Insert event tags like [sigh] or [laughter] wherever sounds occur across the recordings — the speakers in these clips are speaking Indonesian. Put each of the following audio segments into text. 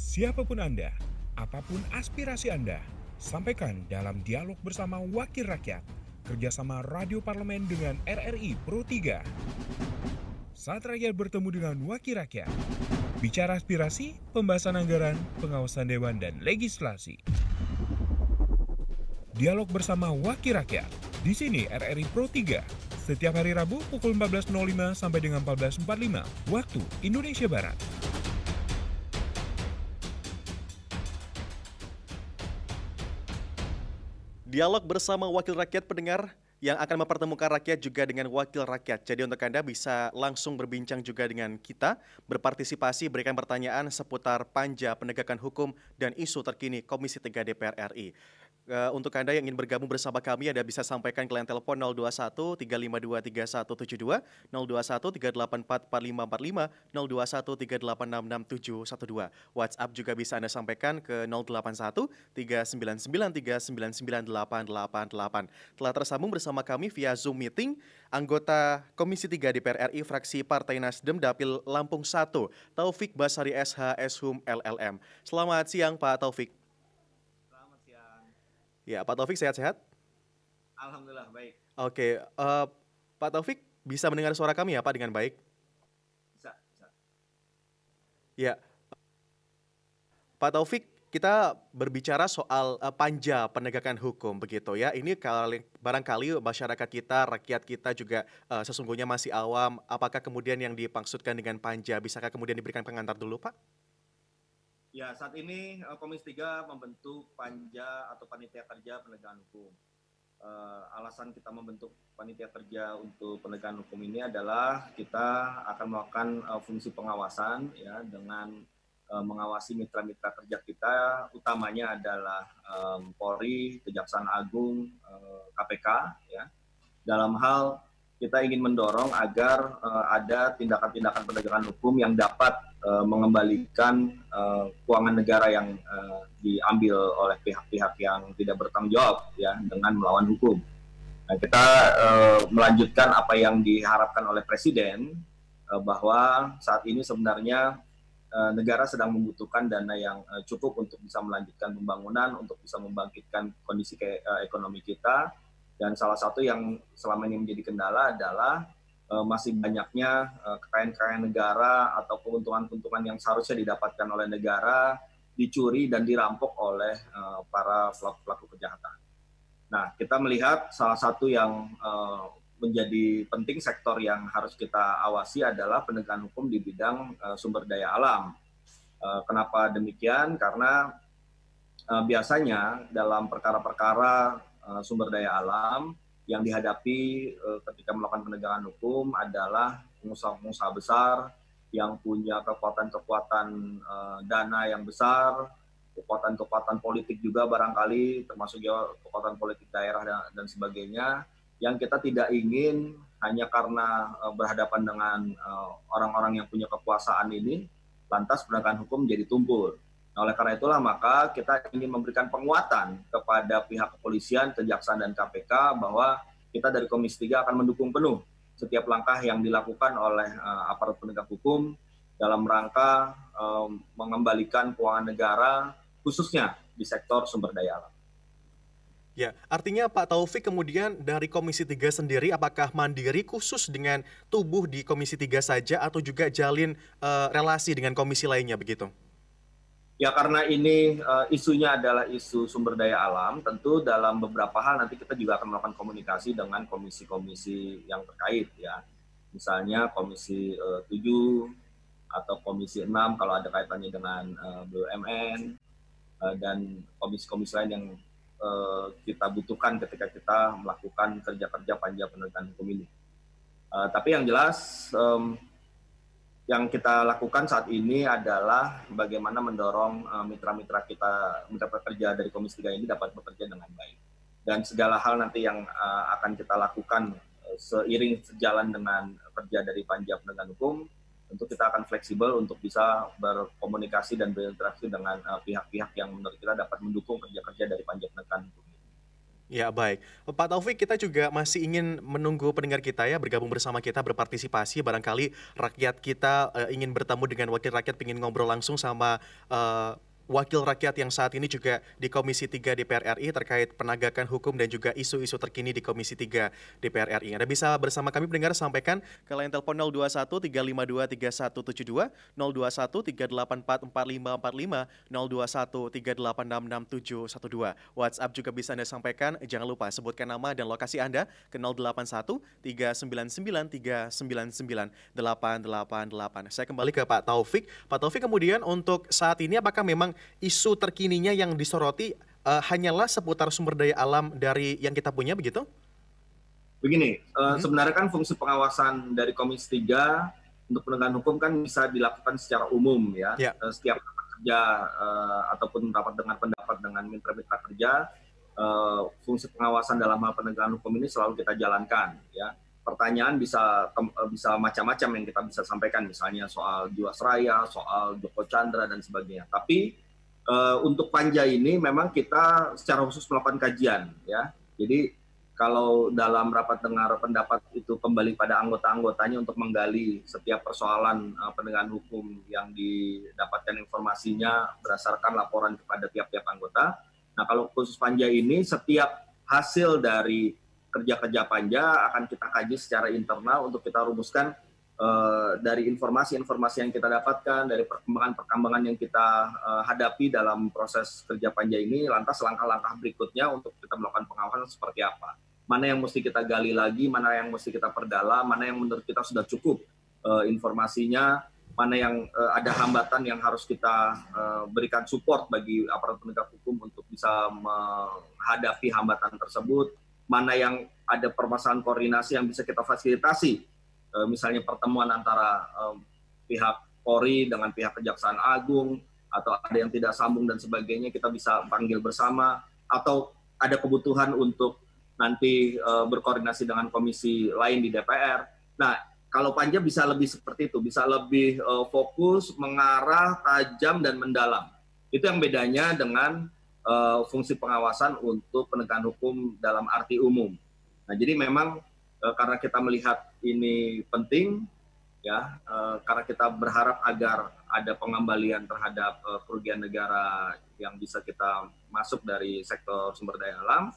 Siapa pun Anda, apa pun aspirasi Anda, sampaikan dalam dialog bersama Wakil Rakyat, kerjasama Radio Parlemen dengan RRI Pro 3. Saat rakyat bertemu dengan Wakil Rakyat, bicara aspirasi, pembahasan anggaran, pengawasan dewan, dan legislasi. Dialog bersama Wakil Rakyat, di sini RRI Pro 3, setiap hari Rabu pukul 14.05 sampai dengan 14.45, waktu Indonesia Barat. Dialog bersama wakil rakyat pendengar yang akan mempertemukan rakyat juga dengan wakil rakyat. Jadi untuk Anda bisa langsung berbincang juga dengan kita, berpartisipasi, berikan pertanyaan seputar panja penegakan hukum dan isu terkini Komisi 3 DPR RI. Uh, untuk Anda yang ingin bergabung bersama kami, Anda bisa sampaikan ke line telepon 021 352 3172, 021 384 4545, 021 386 6712. WhatsApp juga bisa Anda sampaikan ke 081 399 399 888. Telah tersambung bersama kami via Zoom meeting anggota Komisi 3 DPR RI fraksi Partai Nasdem Dapil Lampung 1, Taufik Basari SH Shum LLM. Selamat siang Pak Taufik. Ya, Pak Taufik sehat-sehat? Alhamdulillah baik. Oke, uh, Pak Taufik bisa mendengar suara kami ya Pak dengan baik? Bisa, bisa. Ya, Pak Taufik, kita berbicara soal uh, panja penegakan hukum begitu ya. Ini kali, barangkali masyarakat kita, rakyat kita juga uh, sesungguhnya masih awam. Apakah kemudian yang dimaksudkan dengan panja, bisakah kemudian diberikan pengantar dulu Pak? Ya, saat ini uh, Komisi 3 membentuk panja atau panitia kerja penegakan hukum. Uh, alasan kita membentuk panitia kerja untuk penegakan hukum ini adalah kita akan melakukan uh, fungsi pengawasan ya dengan uh, mengawasi mitra-mitra kerja kita utamanya adalah um, Polri, Kejaksaan Agung, uh, KPK ya. Dalam hal kita ingin mendorong agar uh, ada tindakan-tindakan penegakan hukum yang dapat uh, mengembalikan uh, keuangan negara yang uh, diambil oleh pihak-pihak yang tidak bertanggung jawab ya dengan melawan hukum. Nah, kita uh, melanjutkan apa yang diharapkan oleh presiden uh, bahwa saat ini sebenarnya uh, negara sedang membutuhkan dana yang uh, cukup untuk bisa melanjutkan pembangunan, untuk bisa membangkitkan kondisi ke, ekonomi kita. Dan salah satu yang selama ini menjadi kendala adalah masih banyaknya uh, kekayaan-kekayaan negara atau keuntungan-keuntungan yang seharusnya didapatkan oleh negara dicuri dan dirampok oleh uh, para pelaku-pelaku kejahatan. Nah, kita melihat salah satu yang menjadi penting sektor yang harus kita awasi adalah penegakan hukum di bidang sumber daya alam. Kenapa demikian? Karena biasanya dalam perkara-perkara sumber daya alam yang dihadapi uh, ketika melakukan penegakan hukum adalah pengusaha-pengusaha besar yang punya kekuatan-kekuatan uh, dana yang besar, kekuatan-kekuatan politik juga barangkali, termasuk juga kekuatan politik daerah dan, dan sebagainya, yang kita tidak ingin hanya karena uh, berhadapan dengan orang-orang uh, yang punya kekuasaan ini, lantas penegakan hukum jadi tumpul. Nah, oleh karena itulah maka kita ingin memberikan penguatan kepada pihak kepolisian, kejaksaan dan KPK bahwa kita dari Komisi 3 akan mendukung penuh setiap langkah yang dilakukan oleh uh, aparat penegak hukum dalam rangka uh, mengembalikan keuangan negara khususnya di sektor sumber daya alam. Ya, artinya Pak Taufik kemudian dari Komisi 3 sendiri apakah mandiri khusus dengan tubuh di Komisi 3 saja atau juga jalin uh, relasi dengan komisi lainnya begitu? Ya karena ini uh, isunya adalah isu sumber daya alam, tentu dalam beberapa hal nanti kita juga akan melakukan komunikasi dengan komisi-komisi yang terkait ya. Misalnya komisi uh, 7 atau komisi 6 kalau ada kaitannya dengan uh, BUMN uh, dan komisi-komisi lain yang uh, kita butuhkan ketika kita melakukan kerja-kerja panja penegakan hukum ini. Uh, tapi yang jelas um, yang kita lakukan saat ini adalah bagaimana mendorong uh, mitra-mitra kita, mitra pekerja dari Komisi 3 ini dapat bekerja dengan baik. Dan segala hal nanti yang uh, akan kita lakukan uh, seiring sejalan dengan kerja dari panja penegakan hukum, tentu kita akan fleksibel untuk bisa berkomunikasi dan berinteraksi dengan pihak-pihak uh, yang menurut kita dapat mendukung kerja-kerja dari panja penegakan hukum. Ya baik, Pak Taufik kita juga masih ingin menunggu pendengar kita ya bergabung bersama kita berpartisipasi. Barangkali rakyat kita uh, ingin bertemu dengan wakil rakyat ingin ngobrol langsung sama uh, wakil rakyat yang saat ini juga di Komisi 3 DPR RI terkait penegakan hukum dan juga isu-isu terkini di Komisi 3 DPR RI. Anda bisa bersama kami mendengar sampaikan ke line telepon 021 352 3172, 021 384 4545, 021 3866712. WhatsApp juga bisa Anda sampaikan, jangan lupa sebutkan nama dan lokasi Anda ke 081 399 399 888. Saya kembali ke Pak Taufik. Pak Taufik kemudian untuk saat ini apakah memang isu terkininya yang disoroti uh, hanyalah seputar sumber daya alam dari yang kita punya begitu? Begini, uh, hmm. sebenarnya kan fungsi pengawasan dari Komisi 3 untuk penegakan hukum kan bisa dilakukan secara umum ya. ya. Uh, setiap kerja uh, ataupun rapat dengan pendapat dengan mitra-mitra kerja, uh, fungsi pengawasan dalam hal penegakan hukum ini selalu kita jalankan ya pertanyaan bisa bisa macam-macam yang kita bisa sampaikan misalnya soal Jiwasraya, soal Joko Chandra dan sebagainya. Tapi uh, untuk panja ini memang kita secara khusus melakukan kajian ya. Jadi kalau dalam rapat dengar pendapat itu kembali pada anggota-anggotanya untuk menggali setiap persoalan uh, penegakan hukum yang didapatkan informasinya berdasarkan laporan kepada tiap-tiap anggota. Nah, kalau khusus panja ini setiap hasil dari kerja-kerja panja akan kita kaji secara internal untuk kita rumuskan uh, dari informasi-informasi yang kita dapatkan, dari perkembangan-perkembangan yang kita uh, hadapi dalam proses kerja panja ini, lantas langkah-langkah berikutnya untuk kita melakukan pengawasan seperti apa. Mana yang mesti kita gali lagi, mana yang mesti kita perdalam, mana yang menurut kita sudah cukup uh, informasinya, mana yang uh, ada hambatan yang harus kita uh, berikan support bagi aparat penegak hukum untuk bisa menghadapi hambatan tersebut, mana yang ada permasalahan koordinasi yang bisa kita fasilitasi Eh, misalnya pertemuan antara pihak Polri dengan pihak Kejaksaan Agung atau ada yang tidak sambung dan sebagainya kita bisa panggil bersama atau ada kebutuhan untuk nanti uh, berkoordinasi dengan komisi lain di DPR. Nah, kalau panja bisa lebih seperti itu, bisa lebih fokus, mengarah, tajam dan mendalam. Itu yang bedanya dengan fungsi pengawasan untuk penegakan hukum dalam arti umum. Nah, jadi memang karena kita melihat ini penting ya uh, karena kita berharap agar ada pengembalian terhadap uh, kerugian negara yang bisa kita masuk dari sektor sumber daya alam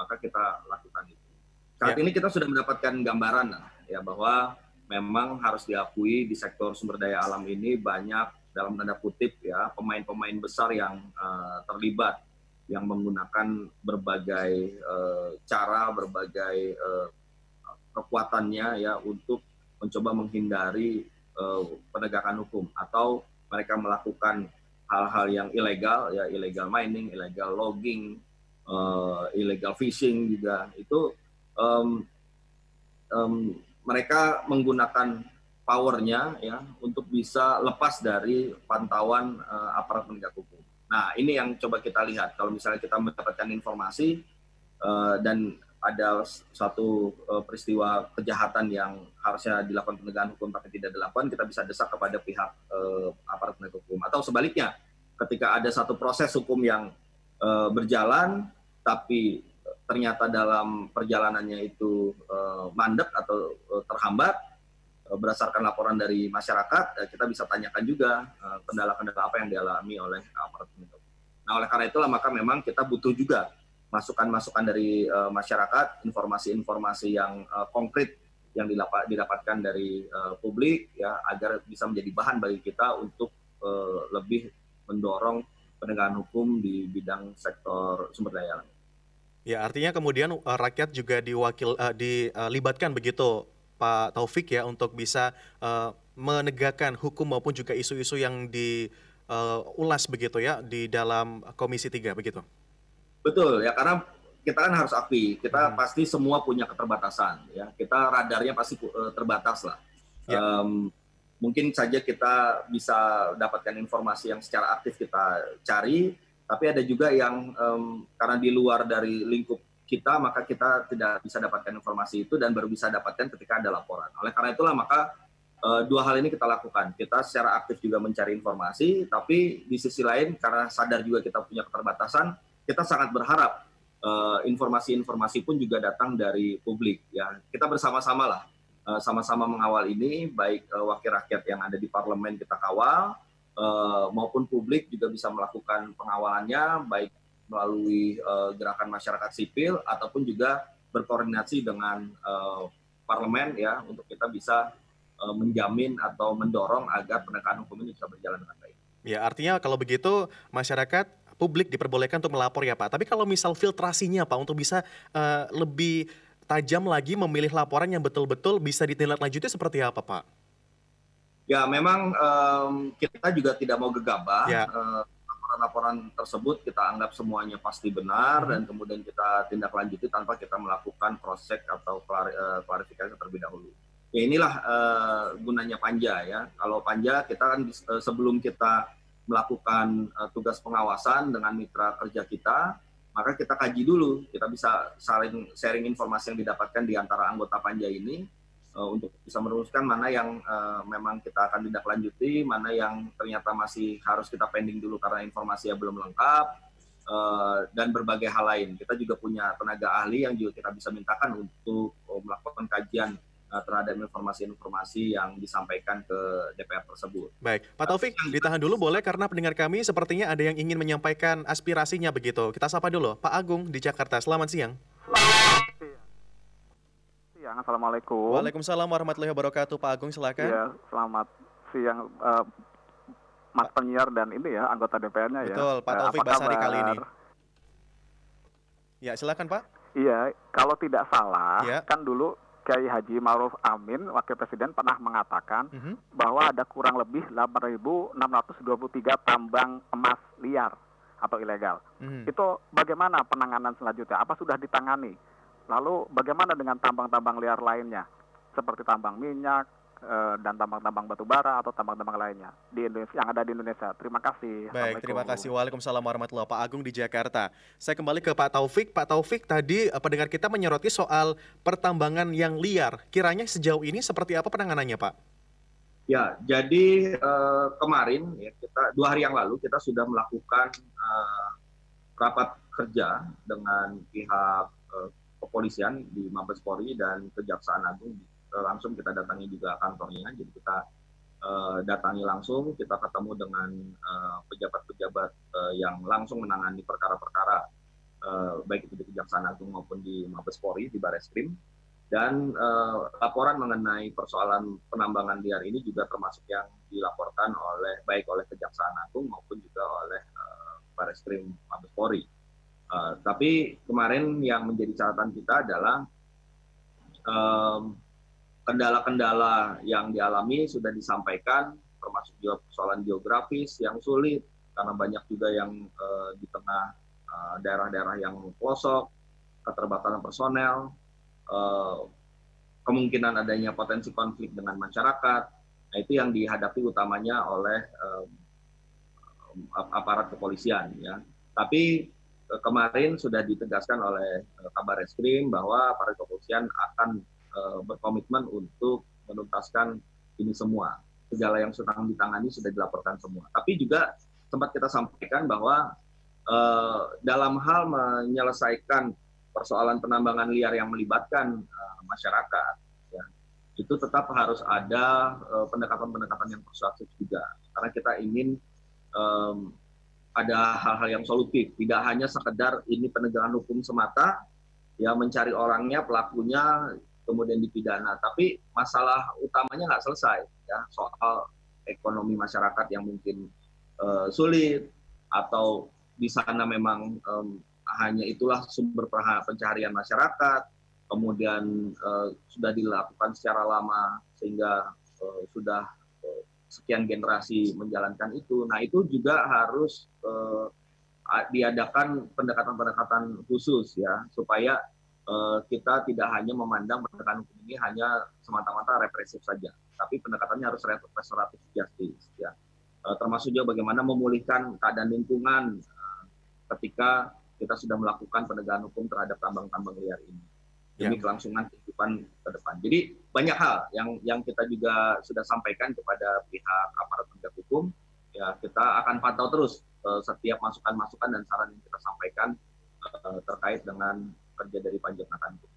maka kita lakukan itu saat ya. ini kita sudah mendapatkan gambaran ya bahwa memang harus diakui di sektor sumber daya alam ini banyak dalam tanda kutip ya pemain-pemain besar yang uh, terlibat yang menggunakan berbagai uh, cara berbagai uh, kekuatannya ya untuk mencoba menghindari uh, penegakan hukum. Atau mereka melakukan hal-hal yang ilegal ya illegal mining, illegal logging, uh, illegal fishing juga. Itu um, um, mereka menggunakan powernya ya untuk bisa lepas dari pantauan uh, aparat penegak hukum. Nah ini yang coba kita lihat. Kalau misalnya kita mendapatkan informasi uh, dan ada satu uh, peristiwa kejahatan yang harusnya dilakukan penegakan hukum tapi tidak dilakukan, kita bisa desak kepada pihak uh, aparat penegak hukum. Atau sebaliknya, ketika ada satu proses hukum yang uh, berjalan tapi ternyata dalam perjalanannya itu uh, mandek atau uh, terhambat uh, berdasarkan laporan dari masyarakat, uh, kita bisa tanyakan juga kendala-kendala uh, apa yang dialami oleh aparat penegak hukum. Nah, oleh karena itulah maka memang kita butuh juga masukan-masukan dari uh, masyarakat, informasi-informasi yang uh, konkret yang didapat, didapatkan dari uh, publik ya agar bisa menjadi bahan bagi kita untuk uh, lebih mendorong penegakan hukum di bidang sektor sumber daya alam. Ya, artinya kemudian uh, rakyat juga diwakil uh, dilibatkan begitu Pak Taufik ya untuk bisa uh, menegakkan hukum maupun juga isu-isu yang diulas uh, begitu ya di dalam Komisi 3 begitu. Betul ya karena kita kan harus akui kita hmm. pasti semua punya keterbatasan ya kita radarnya pasti uh, terbatas lah. Ya. Um, mungkin saja kita bisa dapatkan informasi yang secara aktif kita cari, tapi ada juga yang um, karena di luar dari lingkup kita maka kita tidak bisa dapatkan informasi itu dan baru bisa dapatkan ketika ada laporan. Oleh karena itulah maka uh, dua hal ini kita lakukan. Kita secara aktif juga mencari informasi, tapi di sisi lain karena sadar juga kita punya keterbatasan, kita sangat berharap informasi-informasi pun juga datang dari publik. Ya, kita bersama-sama lah, sama-sama mengawal ini, baik wakil rakyat yang ada di parlemen kita kawal, maupun publik juga bisa melakukan pengawalannya, baik melalui gerakan masyarakat sipil ataupun juga berkoordinasi dengan parlemen ya untuk kita bisa menjamin atau mendorong agar penegakan hukum ini bisa berjalan dengan baik. Ya, artinya kalau begitu masyarakat publik diperbolehkan untuk melapor ya Pak. Tapi kalau misal filtrasinya Pak untuk bisa uh, lebih tajam lagi memilih laporan yang betul-betul bisa ditindaklanjuti seperti apa Pak? Ya memang um, kita juga tidak mau gegabah. Ya. Uh, laporan-laporan tersebut kita anggap semuanya pasti benar hmm. dan kemudian kita tindak lanjuti tanpa kita melakukan proses atau klarifikasi terlebih dahulu. Ya inilah uh, gunanya panja ya. Kalau panja kita kan uh, sebelum kita melakukan uh, tugas pengawasan dengan mitra kerja kita, maka kita kaji dulu. Kita bisa saling sharing informasi yang didapatkan di antara anggota panja ini uh, untuk bisa merumuskan mana yang uh, memang kita akan tidak lanjuti, mana yang ternyata masih harus kita pending dulu karena informasinya belum lengkap, uh, dan berbagai hal lain. Kita juga punya tenaga ahli yang juga kita bisa mintakan untuk melakukan kajian Eh, terhadap informasi-informasi yang disampaikan ke DPR tersebut. Baik, Pak Taufik, ditahan dulu boleh karena pendengar kami sepertinya ada yang ingin menyampaikan aspirasinya begitu. Kita sapa dulu, Pak Agung di Jakarta. Selamat siang. Siang, Assalamualaikum. Waalaikumsalam warahmatullahi wabarakatuh. Pak Agung, silakan. Iya, selamat siang. Uh, Mas penyiar dan ini ya anggota DPR-nya ya. Betul, Pak eh, Taufik Basari kali ini. Ya, silakan Pak. Iya, kalau tidak salah, ya. kan dulu Kiai Haji Maruf Amin, Wakil Presiden pernah mengatakan mm -hmm. bahwa ada kurang lebih 8.623 tambang emas liar atau ilegal. Mm -hmm. Itu bagaimana penanganan selanjutnya? Apa sudah ditangani? Lalu bagaimana dengan tambang-tambang liar lainnya? Seperti tambang minyak, Eh, dan tambang-tambang batu bara atau tambang-tambang lainnya di Indonesia yang ada di Indonesia. Terima kasih. Baik, terima kasih. Waalaikumsalam warahmatullahi Pak Agung di Jakarta. Saya kembali ke Pak Taufik. Pak Taufik tadi eh, pendengar kita menyoroti soal pertambangan yang liar. Kiranya sejauh ini seperti apa penanganannya, Pak? Ya, jadi uh, kemarin ya kita dua hari yang lalu kita sudah melakukan uh, rapat kerja dengan pihak uh, kepolisian di Mabes Polri dan Kejaksaan Agung di langsung kita datangi juga kantornya jadi kita uh, datangi langsung kita ketemu dengan eh, pejabat-pejabat uh, yang langsung menangani perkara-perkara uh, baik itu di Kejaksaan Agung maupun di Mabes Polri di Bareskrim dan uh, laporan mengenai persoalan penambangan liar ini juga termasuk yang dilaporkan oleh baik oleh Kejaksaan Agung maupun juga oleh uh, Bareskrim Mabes Polri. Uh, tapi kemarin yang menjadi catatan kita adalah um, kendala-kendala yang dialami sudah disampaikan, termasuk juga persoalan geografis yang sulit karena banyak juga yang uh, di tengah uh, daerah-daerah yang pelosok, keterbatasan personel, uh, kemungkinan adanya potensi konflik dengan masyarakat. Nah, itu yang dihadapi utamanya oleh uh, aparat kepolisian ya. Tapi kemarin sudah ditegaskan oleh Kabar Eskrim bahwa aparat kepolisian akan berkomitmen untuk menuntaskan ini semua. Segala yang sedang ditangani sudah dilaporkan semua. Tapi juga sempat kita sampaikan bahwa uh, dalam hal menyelesaikan persoalan penambangan liar yang melibatkan uh, masyarakat, ya, itu tetap harus ada pendekatan-pendekatan uh, yang persuasif juga. Karena kita ingin ada hal-hal yang solutif, tidak hanya sekedar ini penegakan hukum semata, ya mencari orangnya, pelakunya, kemudian dipidana. Tapi masalah utamanya nggak selesai ya soal ekonomi masyarakat yang mungkin uh, sulit atau di sana memang um, hanya itulah sumber pencaharian masyarakat, kemudian uh, sudah dilakukan secara lama sehingga uh, sudah sekian generasi menjalankan itu. Nah itu juga harus uh, diadakan pendekatan-pendekatan khusus ya supaya kita tidak hanya memandang pendekatan hukum ini hanya semata-mata represif saja, tapi pendekatannya harus restoratif justice ya. Uh, termasuk juga bagaimana memulihkan keadaan lingkungan uh, ketika kita sudah melakukan penegakan hukum terhadap tambang-tambang liar ini demi ya. kelangsungan kehidupan ke depan. Jadi banyak hal yang yang kita juga sudah sampaikan kepada pihak aparat penegak hukum. Ya kita akan pantau terus uh, setiap masukan-masukan dan saran yang kita sampaikan uh, terkait dengan kerja dari panja penegakan hukum.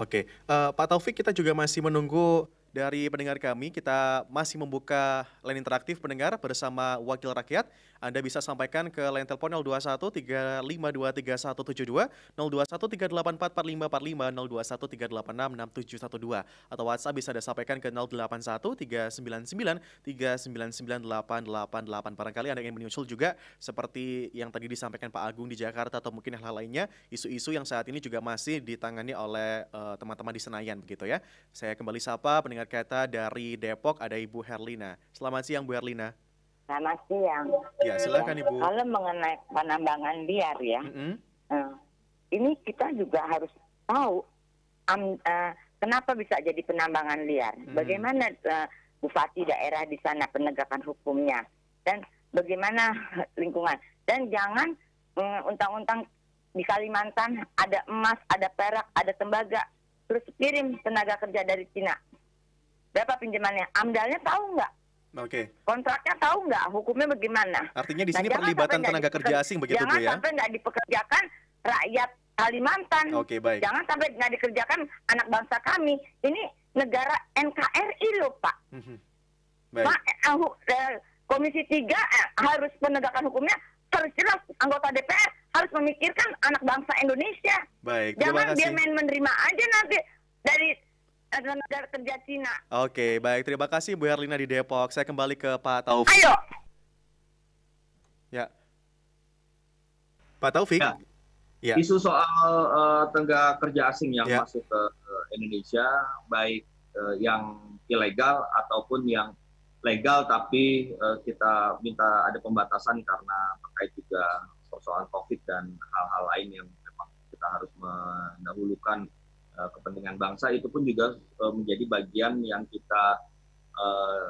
Oke, uh, Pak Taufik kita juga masih menunggu dari pendengar kami. Kita masih membuka line interaktif pendengar bersama Wakil Rakyat. Anda bisa sampaikan ke line telepon 021 3523172, 021 384 4545, 021 386 6712 atau WhatsApp bisa Anda sampaikan ke 081 399 3998888. Barangkali Anda ingin menyusul juga seperti yang tadi disampaikan Pak Agung di Jakarta atau mungkin hal lainnya, isu-isu yang saat ini juga masih ditangani oleh eh, teman-teman uh, di Senayan begitu ya. Saya kembali sapa pendengar kata dari Depok ada Ibu Herlina. Selamat siang Bu Herlina. Selamat siang. Ya, silakan Ibu. Kalau mengenai penambangan liar ya, mm -hmm. uh, ini kita juga harus tahu um, uh, kenapa bisa jadi penambangan liar. Mm -hmm. Bagaimana uh, bupati daerah di sana penegakan hukumnya dan bagaimana [laughs] lingkungan. Dan jangan untang-untang di Kalimantan ada emas, ada perak, ada tembaga, terus kirim tenaga kerja dari Cina. Berapa pinjamannya? Amdalnya tahu nggak? Oke. Okay. Kontraknya tahu nggak hukumnya bagaimana? Artinya di nah, sini nah, perlibatan tenaga kerja asing begitu Bu ya? Jangan sampai nggak dipekerjakan rakyat Kalimantan. Oke okay, baik. Jangan sampai nggak dikerjakan anak bangsa kami. Ini negara NKRI loh Pak. Mhm. baik. Pak, eh, eh, Komisi 3 eh, harus penegakan hukumnya harus jelas anggota DPR harus memikirkan anak bangsa Indonesia. Baik. Jangan dia main menerima aja nanti dari adalah negara kerja Cina. Oke, baik. Terima kasih Bu Herlina di Depok. Saya kembali ke Pak Taufik. Ayo. Ya. Pak Taufik. Ya. ya. Isu soal uh, tenaga kerja asing yang ya. masuk ke uh, Indonesia, baik uh, yang ilegal ataupun yang legal, tapi uh, kita minta ada pembatasan karena terkait juga persoalan COVID dan hal-hal lain yang memang kita harus mendahulukan kepentingan bangsa itu pun juga uh, menjadi bagian yang kita uh,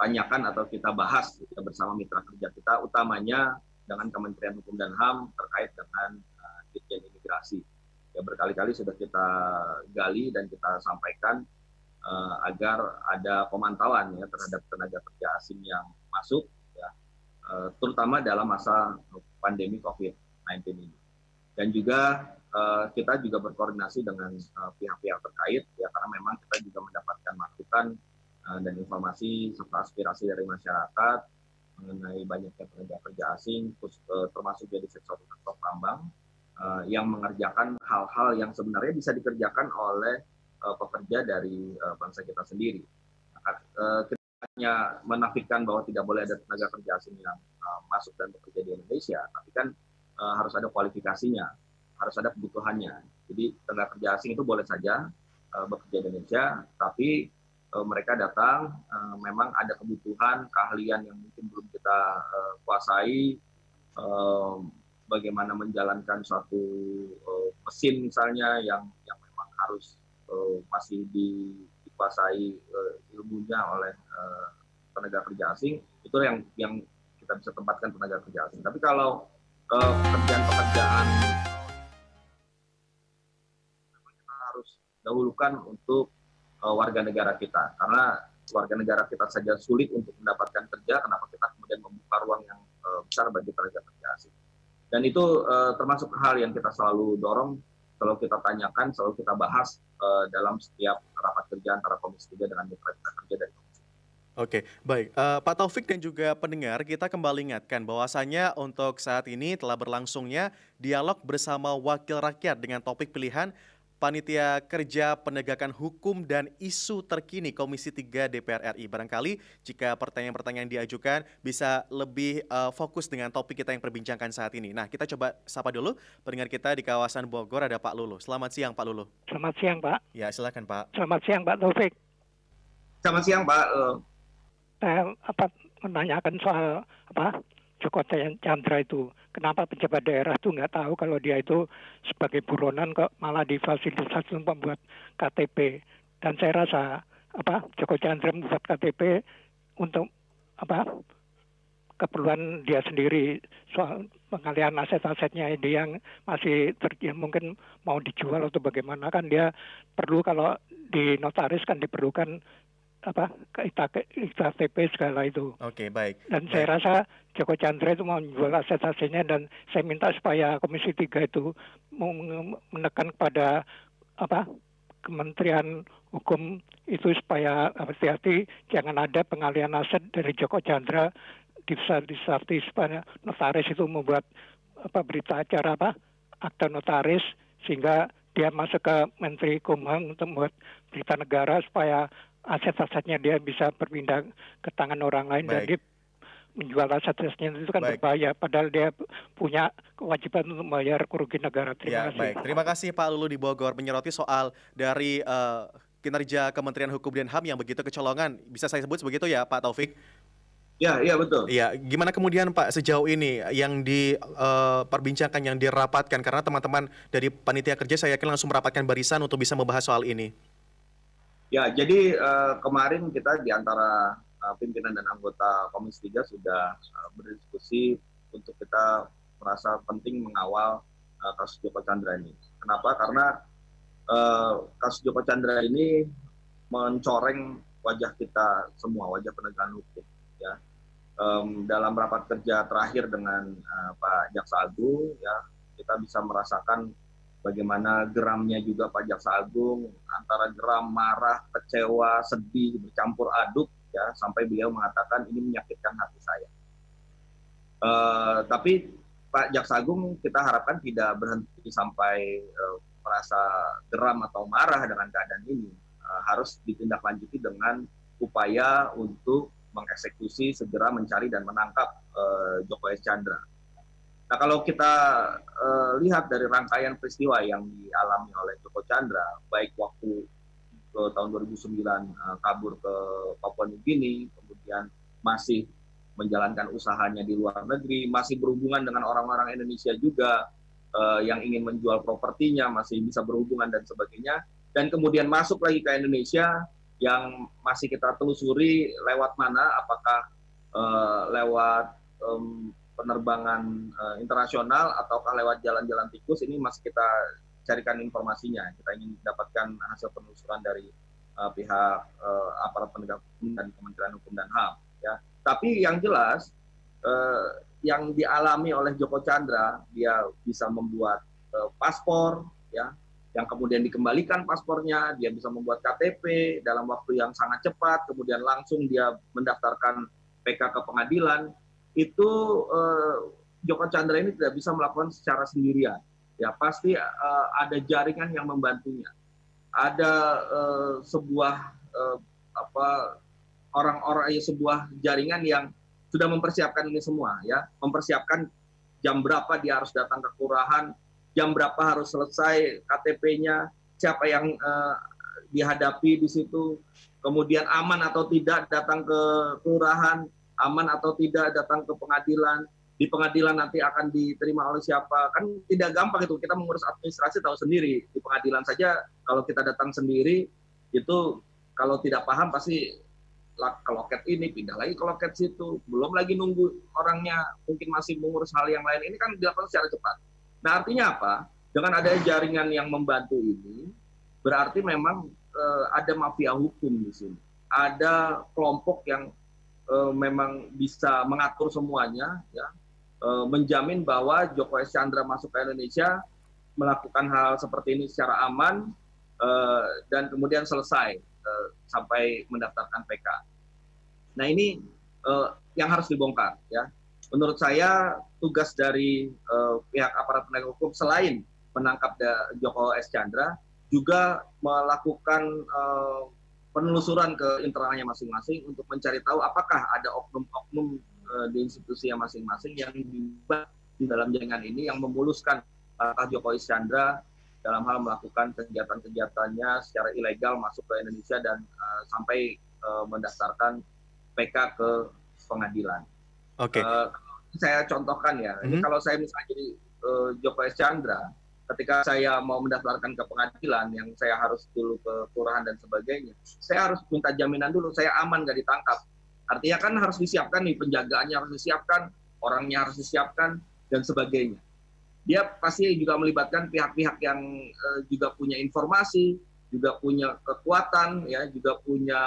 tanyakan atau kita bahas kita bersama mitra kerja kita utamanya dengan Kementerian Hukum dan HAM terkait dengan uh, Dirjen Imigrasi. Ya berkali-kali sudah kita gali dan kita sampaikan uh, agar ada pemantauan ya terhadap tenaga kerja asing yang masuk ya uh, terutama dalam masa pandemi COVID-19 ini. Dan juga uh, kita juga berkoordinasi dengan eh, pihak-pihak uh, terkait ya karena memang kita juga mendapatkan masukan uh, dan informasi serta aspirasi dari masyarakat mengenai banyaknya tenaga kerja asing uh, termasuk jadi sektor sektor tambang uh, yang mengerjakan hal-hal yang sebenarnya bisa dikerjakan oleh uh, pekerja dari uh, bangsa kita sendiri. Uh, kita hanya menafikan bahwa tidak boleh ada tenaga kerja asing yang uh, masuk dan bekerja di Indonesia, tapi kan uh, harus ada kualifikasinya harus ada kebutuhannya. Jadi tenaga kerja asing itu boleh saja uh, bekerja di Indonesia, tapi uh, mereka datang uh, memang ada kebutuhan keahlian yang mungkin belum kita uh, kuasai, uh, bagaimana menjalankan suatu uh, mesin misalnya yang yang memang harus uh, masih di, dikuasai uh, ilmunya oleh uh, tenaga kerja asing itu yang yang kita bisa tempatkan tenaga kerja asing. Tapi kalau pekerjaan-pekerjaan dahulukan untuk uh, warga negara kita. Karena warga negara kita saja sulit untuk mendapatkan kerja kenapa kita kemudian membuka ruang yang uh, besar bagi tenaga kerja asing. Dan itu uh, termasuk hal yang kita selalu dorong selalu kita tanyakan selalu kita bahas uh, dalam setiap rapat kerja antara komisi 3 dengan mitra kerja dari komisi Oke, baik. Uh, Pak Taufik dan juga pendengar, kita kembali ingatkan bahwasanya untuk saat ini telah berlangsungnya dialog bersama wakil rakyat dengan topik pilihan Panitia Kerja Penegakan Hukum dan Isu Terkini Komisi 3 DPR RI. Barangkali jika pertanyaan-pertanyaan diajukan bisa lebih uh, fokus dengan topik kita yang perbincangkan saat ini. Nah, kita coba sapa dulu pendengar kita di kawasan Bogor ada Pak Lulu. Selamat siang Pak Lulu. Selamat siang Pak. Ya, silakan Pak. Selamat siang Pak Taufik. Selamat siang Pak. Saya apa menanyakan soal apa Joko Chandra itu. Kenapa pejabat daerah itu nggak tahu kalau dia itu sebagai buronan kok malah difasilitasi membuat KTP. Dan saya rasa apa Joko Chandra membuat KTP untuk apa keperluan dia sendiri soal pengalihan aset-asetnya dia yang masih ter, ya mungkin mau dijual atau bagaimana kan dia perlu kalau di notaris kan diperlukan apa IKTP segala itu. Oke okay, baik. Dan baik. saya rasa Joko Chandra itu mau menjual aset-asetnya dan saya minta supaya Komisi 3 itu menekan kepada apa Kementerian Hukum itu supaya hati-hati jangan ada pengalian aset dari Joko Chandra di disarti supaya notaris itu membuat apa berita acara apa akta notaris sehingga dia masuk ke Menteri Kumham untuk membuat berita negara supaya aset-asetnya dia bisa berpindah ke tangan orang lain Baik. dan dia menjual aset-asetnya itu kan baik. berbahaya padahal dia punya kewajiban untuk membayar kerugian negara. Terima ya, kasih. Baik. Terima kasih Pak Lulu di Bogor menyoroti soal dari uh, kinerja Kementerian Hukum dan HAM yang begitu kecolongan. Bisa saya sebut begitu ya Pak Taufik? Ya, iya betul. Iya, gimana kemudian Pak sejauh ini yang diperbincangkan, uh, yang dirapatkan karena teman-teman dari panitia kerja saya yakin langsung merapatkan barisan untuk bisa membahas soal ini. Ya, jadi uh, kemarin kita di antara uh, pimpinan dan anggota Komisi 3 sudah uh, berdiskusi untuk kita merasa penting mengawal kasus Joko Chandra ini. Kenapa? Karena kasus Joko Chandra ini mencoreng wajah kita semua, wajah penegakan hukum. Ya, um, dalam rapat kerja terakhir dengan uh, Pak Jaksa Agung, ya kita bisa merasakan bagaimana geramnya juga Pak Jaksa Agung antara geram, marah, kecewa, sedih bercampur aduk ya sampai beliau mengatakan ini menyakitkan hati saya. Uh, tapi Pak Jaksa Agung kita harapkan tidak berhenti sampai uh, merasa geram atau marah dengan keadaan ini, uh, harus ditindaklanjuti dengan upaya untuk mengeksekusi segera mencari dan menangkap uh, Joko. Chandra Nah kalau kita uh, lihat dari rangkaian peristiwa yang dialami oleh Joko Chandra, baik waktu ke tahun 2009 uh, eh, kabur ke Papua New Guinea, kemudian masih menjalankan usahanya di luar negeri, masih berhubungan dengan orang-orang Indonesia juga uh, yang ingin menjual propertinya, masih bisa berhubungan dan sebagainya, dan kemudian masuk lagi ke Indonesia yang masih kita telusuri lewat mana, apakah uh, lewat penerbangan uh, internasional ataukah lewat jalan-jalan tikus ini masih kita carikan informasinya. Kita ingin mendapatkan hasil penelusuran dari uh, pihak uh, aparat penegak hukum dan Kementerian Hukum dan HAM. Ya, tapi yang jelas uh, yang dialami oleh Joko Chandra, dia bisa membuat uh, paspor, ya, yang kemudian dikembalikan paspornya, dia bisa membuat KTP dalam waktu yang sangat cepat, kemudian langsung dia mendaftarkan PK ke pengadilan itu uh, Joko Chandra ini tidak bisa melakukan secara sendirian. Ya pasti uh, ada jaringan yang membantunya. Ada uh, sebuah uh, apa orang-orang ya sebuah jaringan yang sudah mempersiapkan ini semua ya, mempersiapkan jam berapa dia harus datang ke kelurahan, jam berapa harus selesai KTP-nya, siapa yang uh, dihadapi di situ, kemudian aman atau tidak datang ke kelurahan, aman atau tidak datang ke pengadilan, di pengadilan nanti akan diterima oleh siapa. Kan tidak gampang itu, kita mengurus administrasi tahu sendiri. Di pengadilan saja kalau kita datang sendiri, itu kalau tidak paham pasti ke loket ini, pindah lagi ke loket situ. Belum lagi nunggu orangnya mungkin masih mengurus hal yang lain. Ini kan dilakukan secara cepat. Nah artinya apa? Dengan ada jaringan yang membantu ini, berarti memang eh, ada mafia hukum di sini. Ada kelompok yang uh, memang bisa mengatur semuanya, ya, uh, menjamin bahwa Joko. Chandra masuk ke Indonesia melakukan hal seperti ini secara aman uh, dan kemudian selesai sampai mendaftarkan PK. Nah ini yang harus dibongkar, ya. Menurut saya tugas dari pihak aparat penegak hukum selain menangkap Joko S. Chandra juga melakukan penelusuran ke internalnya masing-masing untuk mencari tahu apakah ada oknum-oknum uh, di institusinya masing-masing yang dibuat di dalam jaringan ini yang memuluskan langkah Jokowi Chandra dalam hal melakukan kegiatan-kegiatannya secara ilegal masuk ke Indonesia dan uh, sampai uh, mendaftarkan PK ke pengadilan. Oke. Okay. Uh, saya contohkan ya, mm -hmm. ini kalau saya misalnya jadi uh, Jokowi Chandra, ketika saya mau mendaftarkan ke pengadilan yang saya harus dulu ke kelurahan dan sebagainya, saya harus minta jaminan dulu saya aman gak ditangkap. Artinya kan harus disiapkan nih penjagaannya harus disiapkan, orangnya harus disiapkan dan sebagainya. Dia pasti juga melibatkan pihak-pihak yang uh, juga punya informasi juga punya kekuatan, ya, juga punya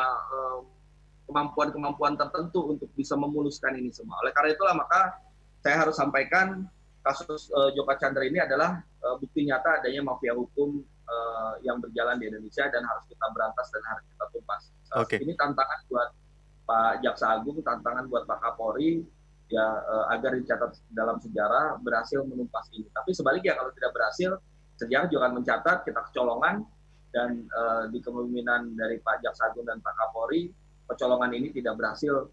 kemampuan-kemampuan tertentu untuk bisa memuluskan ini semua. Oleh karena itulah maka saya harus sampaikan kasus uh, Joko Chandra ini adalah uh, bukti nyata adanya mafia hukum uh, yang berjalan di Indonesia dan harus kita berantas dan harus kita tumpas. Uh, okay. Ini tantangan buat Pak Jaksa Agung, tantangan buat Pak Kapolri ya uh, agar dicatat dalam sejarah berhasil menumpas ini. Tapi sebaliknya kalau tidak berhasil, sejarah juga akan mencatat kita kecolongan dan uh, di kepemimpinan dari Pak Jaksa Agung dan Pak Kapolri, kecolongan ini tidak berhasil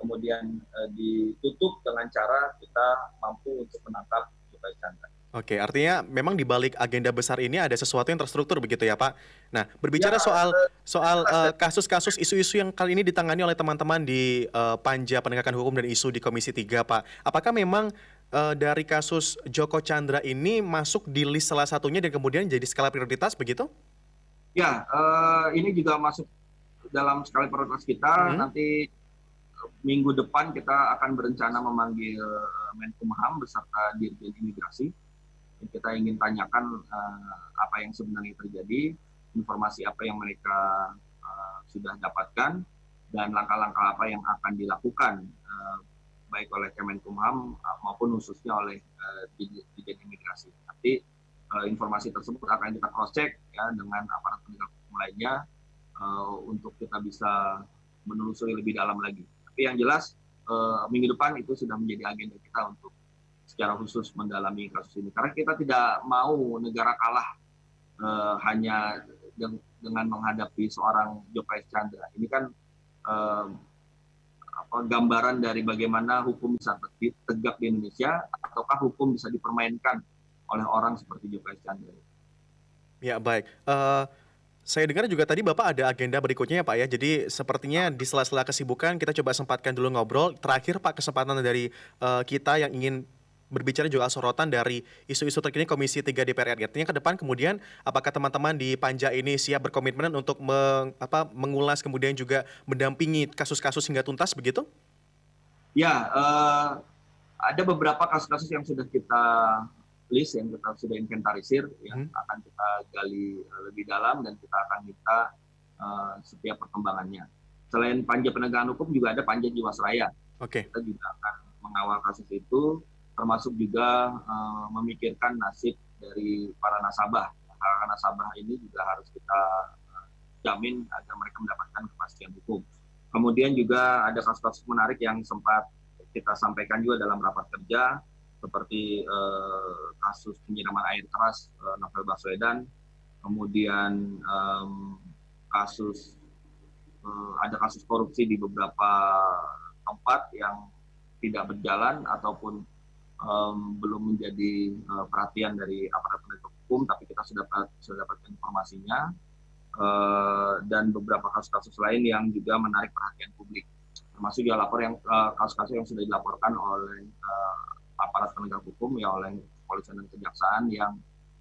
kemudian uh, ditutup dengan cara kita mampu untuk menangkap Joko Chandra. Oke, artinya memang di balik agenda besar ini ada sesuatu yang terstruktur begitu ya, Pak. Nah, berbicara ya, soal soal kasus-kasus uh, isu-isu yang kali ini ditangani oleh teman-teman di uh, Panja Penegakan Hukum dan Isu di Komisi 3, Pak. Apakah memang uh, dari kasus Joko Chandra ini masuk di list salah satunya dan kemudian jadi skala prioritas begitu? Ya, uh, ini juga masuk dalam skala prioritas kita. Hmm. Nanti minggu depan kita akan berencana memanggil Menkumham beserta Dirjen Imigrasi kita ingin tanyakan uh, apa yang sebenarnya terjadi, informasi apa yang mereka uh, sudah dapatkan, dan langkah-langkah apa yang akan dilakukan uh, baik oleh Kemenkumham maupun khususnya oleh uh, Dijen Imigrasi. Nanti uh, informasi tersebut akan kita cross check ya dengan aparat penegak hukum lainnya uh, untuk kita bisa menelusuri lebih dalam lagi. Tapi yang jelas uh, minggu depan itu sudah menjadi agenda kita untuk secara khusus mendalami kasus ini karena kita tidak mau negara kalah uh, hanya dengan menghadapi seorang Joko Chandra ini kan uh, apa, gambaran dari bagaimana hukum bisa tegak di Indonesia ataukah hukum bisa dipermainkan oleh orang seperti Joko Chandra. Ya baik. Uh... Saya dengar juga tadi Bapak ada agenda berikutnya ya Pak ya. Jadi sepertinya di sela-sela kesibukan kita coba sempatkan dulu ngobrol. Terakhir Pak kesempatan dari uh, kita yang ingin berbicara juga sorotan dari isu-isu terkini Komisi 3 DPR RI. Artinya ke depan kemudian apakah teman-teman di Panja ini siap berkomitmen untuk meng, apa, mengulas kemudian juga mendampingi kasus-kasus hingga tuntas begitu? Ya, uh, ada beberapa kasus-kasus yang sudah kita list yang kita sudah inventarisir yang hmm. akan kita gali eh, lebih dalam dan kita akan minta uh, setiap perkembangannya. Selain panja penegakan hukum juga ada panja jiwasraya. Oke. Okay. Kita juga akan mengawal kasus itu termasuk juga uh, memikirkan nasib dari para nasabah. Para nasabah ini juga harus kita uh, jamin agar mereka mendapatkan kepastian hukum. Kemudian juga ada kasus-kasus menarik yang sempat kita sampaikan juga dalam rapat kerja, seperti uh, kasus penyiraman air keras uh, Novel Baswedan, kemudian um, kasus uh, ada kasus korupsi di beberapa tempat yang tidak berjalan ataupun um, belum menjadi uh, perhatian dari aparat penegak hukum, tapi kita sudah dapat sudah dapatkan informasinya. Uh, dan beberapa kasus-kasus lain yang juga menarik perhatian publik, termasuk juga lapor yang kasus-kasus uh, yang sudah dilaporkan oleh aparat penegak hukum ya oleh kepolisian dan kejaksaan yang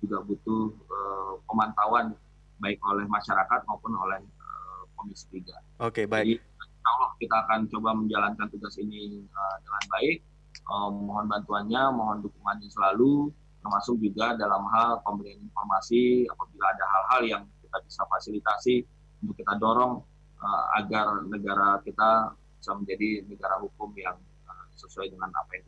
juga butuh uh, pemantauan baik oleh masyarakat maupun oleh uh, Komisi 3. Oke, okay, baik. Jadi, Allah kita akan coba menjalankan tugas ini uh, dengan baik um, mohon bantuannya, mohon dukungannya selalu, termasuk juga dalam hal pemberian informasi apabila ada hal-hal yang kita bisa fasilitasi untuk kita dorong uh, agar negara kita bisa menjadi negara hukum yang uh, sesuai dengan apa yang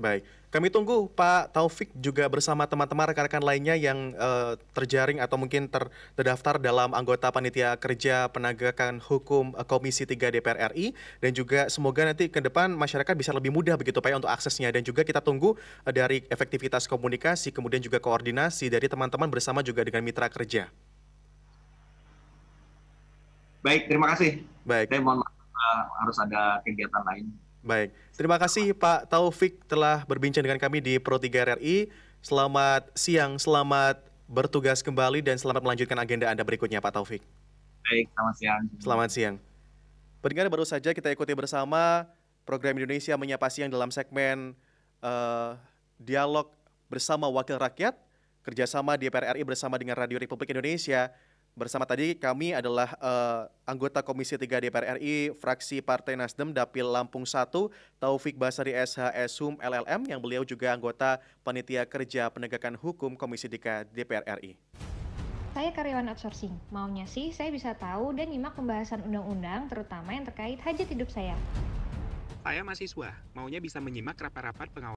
Baik, kami tunggu Pak Taufik juga bersama teman-teman rekan-rekan lainnya yang uh, terjaring atau mungkin ter terdaftar dalam anggota panitia kerja penegakan hukum uh, Komisi 3 DPR RI dan juga semoga nanti ke depan masyarakat bisa lebih mudah begitu Pak ya untuk aksesnya dan juga kita tunggu uh, dari efektivitas komunikasi kemudian juga koordinasi dari teman-teman bersama juga dengan mitra kerja. Baik, terima kasih. Baik. Saya mohon maaf uh, harus ada kegiatan lain. Baik, terima kasih Pak Taufik telah berbincang dengan kami di Pro 3 RRI. Selamat siang, selamat bertugas kembali dan selamat melanjutkan agenda Anda berikutnya Pak Taufik. Baik, selamat siang. Selamat siang. Pendengar baru saja kita ikuti bersama program Indonesia Menyapa Siang dalam segmen uh, Dialog Bersama Wakil Rakyat, kerjasama DPR RI bersama dengan Radio Republik Indonesia Bersama tadi kami adalah uh, anggota Komisi 3 DPR RI, fraksi Partai Nasdem Dapil Lampung 1, Taufik Basari SH Sum LLM yang beliau juga anggota Panitia Kerja Penegakan Hukum Komisi 3 DPR RI. Saya karyawan outsourcing. Maunya sih saya bisa tahu dan nyimak pembahasan undang-undang terutama yang terkait hajat hidup saya. Saya mahasiswa, maunya bisa menyimak rapat-rapat pengawasan